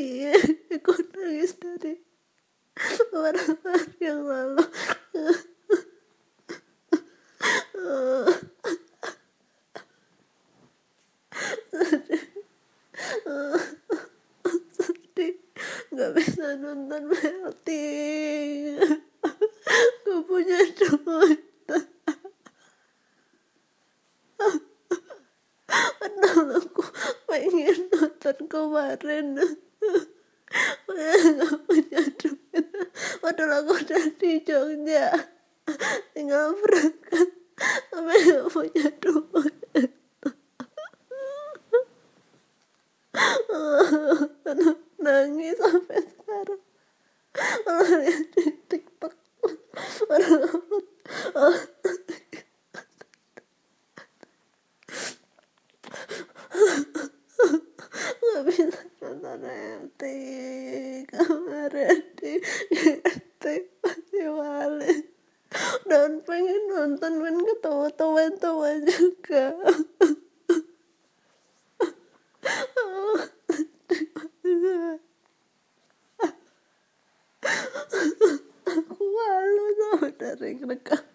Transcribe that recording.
iya aku nangis dari orang-orang yang lalu. Sedih. Nggak bisa nonton berarti gak punya duit. Padahal aku pengen nonton kemarin. Gak punya duit Padahal aku udah di Jogja Tinggal berangkat Tapi gak punya duit nangis sampai sekarang kalau lihat di tiktok nggak bisa kemarin di RT pasti dan pengen nonton pengen ketawa tawa juga. Aku malu sama dari mereka